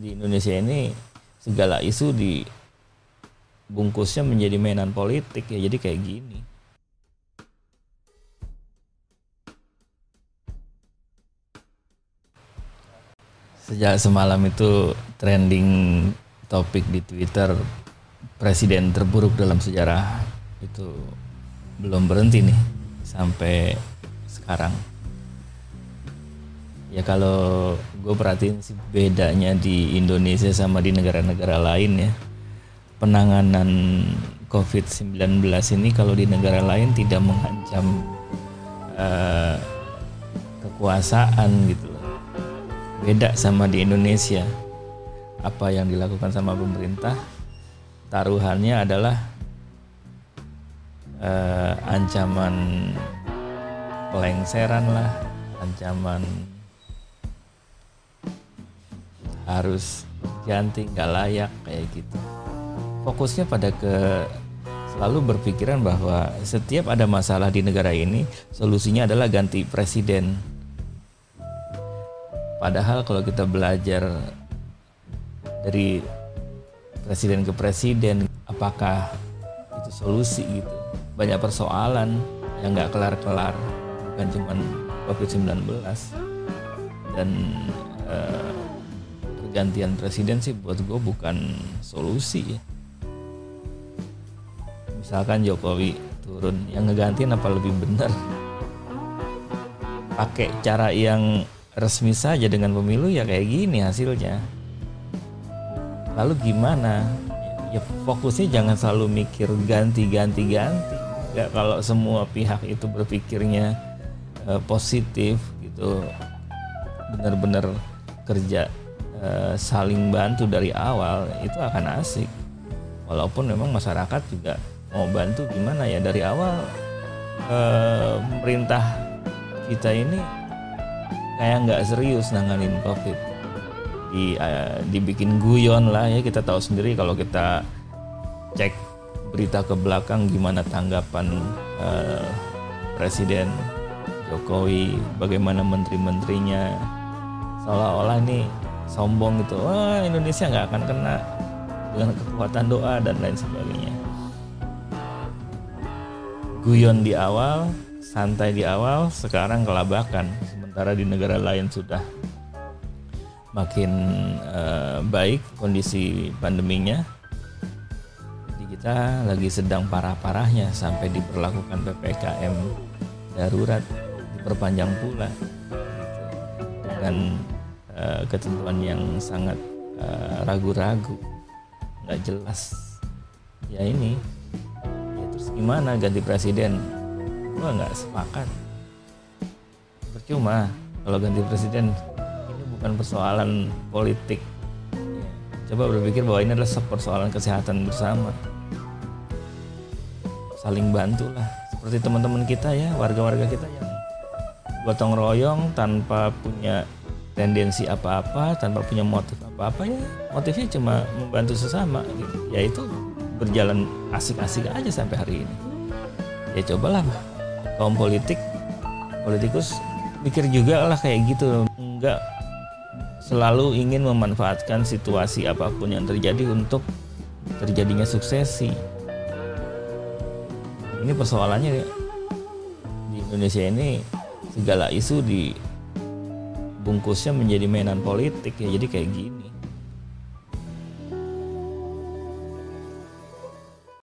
di Indonesia ini segala isu di bungkusnya menjadi mainan politik ya jadi kayak gini. Sejak semalam itu trending topik di Twitter presiden terburuk dalam sejarah itu belum berhenti nih sampai sekarang ya kalau gue perhatiin sih bedanya di Indonesia sama di negara-negara lain ya. Penanganan COVID-19 ini kalau di negara lain tidak mengancam uh, kekuasaan gitu loh. Beda sama di Indonesia. Apa yang dilakukan sama pemerintah taruhannya adalah uh, ancaman pelengseran lah ancaman harus ganti nggak layak kayak gitu. Fokusnya pada ke selalu berpikiran bahwa setiap ada masalah di negara ini solusinya adalah ganti presiden. Padahal kalau kita belajar dari presiden ke presiden apakah itu solusi gitu? Banyak persoalan yang nggak kelar-kelar bukan cuma COVID-19 dan uh, pergantian presiden sih buat gue bukan solusi ya. Misalkan Jokowi turun, yang ngegantiin apa lebih benar? Pakai cara yang resmi saja dengan pemilu ya kayak gini hasilnya. Lalu gimana? Ya fokusnya jangan selalu mikir ganti-ganti-ganti. Ya kalau semua pihak itu berpikirnya uh, positif gitu, benar-benar kerja Eh, saling bantu dari awal itu akan asik. Walaupun memang masyarakat juga mau bantu gimana ya dari awal uh, pemerintah kita ini kayak nggak serius nanganin covid. Di uh, dibikin guyon lah ya kita tahu sendiri kalau kita cek berita ke belakang gimana tanggapan uh, presiden Jokowi bagaimana menteri-menterinya. Seolah-olah ini sombong gitu. Wah Indonesia nggak akan kena dengan kekuatan doa dan lain sebagainya. Guyon di awal santai di awal sekarang kelabakan. Sementara di negara lain sudah makin uh, baik kondisi pandeminya. Jadi kita lagi sedang parah-parahnya sampai diperlakukan PPKM darurat diperpanjang pula. Gitu. Uh, ketentuan yang sangat uh, ragu-ragu. Nggak jelas. Ya ini. Ya terus gimana ganti presiden? Gua nggak sepakat. Percuma. Kalau ganti presiden ini bukan persoalan politik. Coba berpikir bahwa ini adalah persoalan kesehatan bersama. Saling bantu lah seperti teman-teman kita ya warga-warga kita yang gotong royong tanpa punya tendensi apa-apa tanpa punya motif apa-apa ya motifnya cuma membantu sesama gitu. Ya itu berjalan asik-asik aja sampai hari ini. Ya cobalah kaum politik politikus pikir juga lah kayak gitu. Enggak selalu ingin memanfaatkan situasi apa pun yang terjadi untuk terjadinya suksesi. Ini persoalannya di Indonesia ini segala isu di bungkusnya menjadi mainan politik ya jadi kayak gini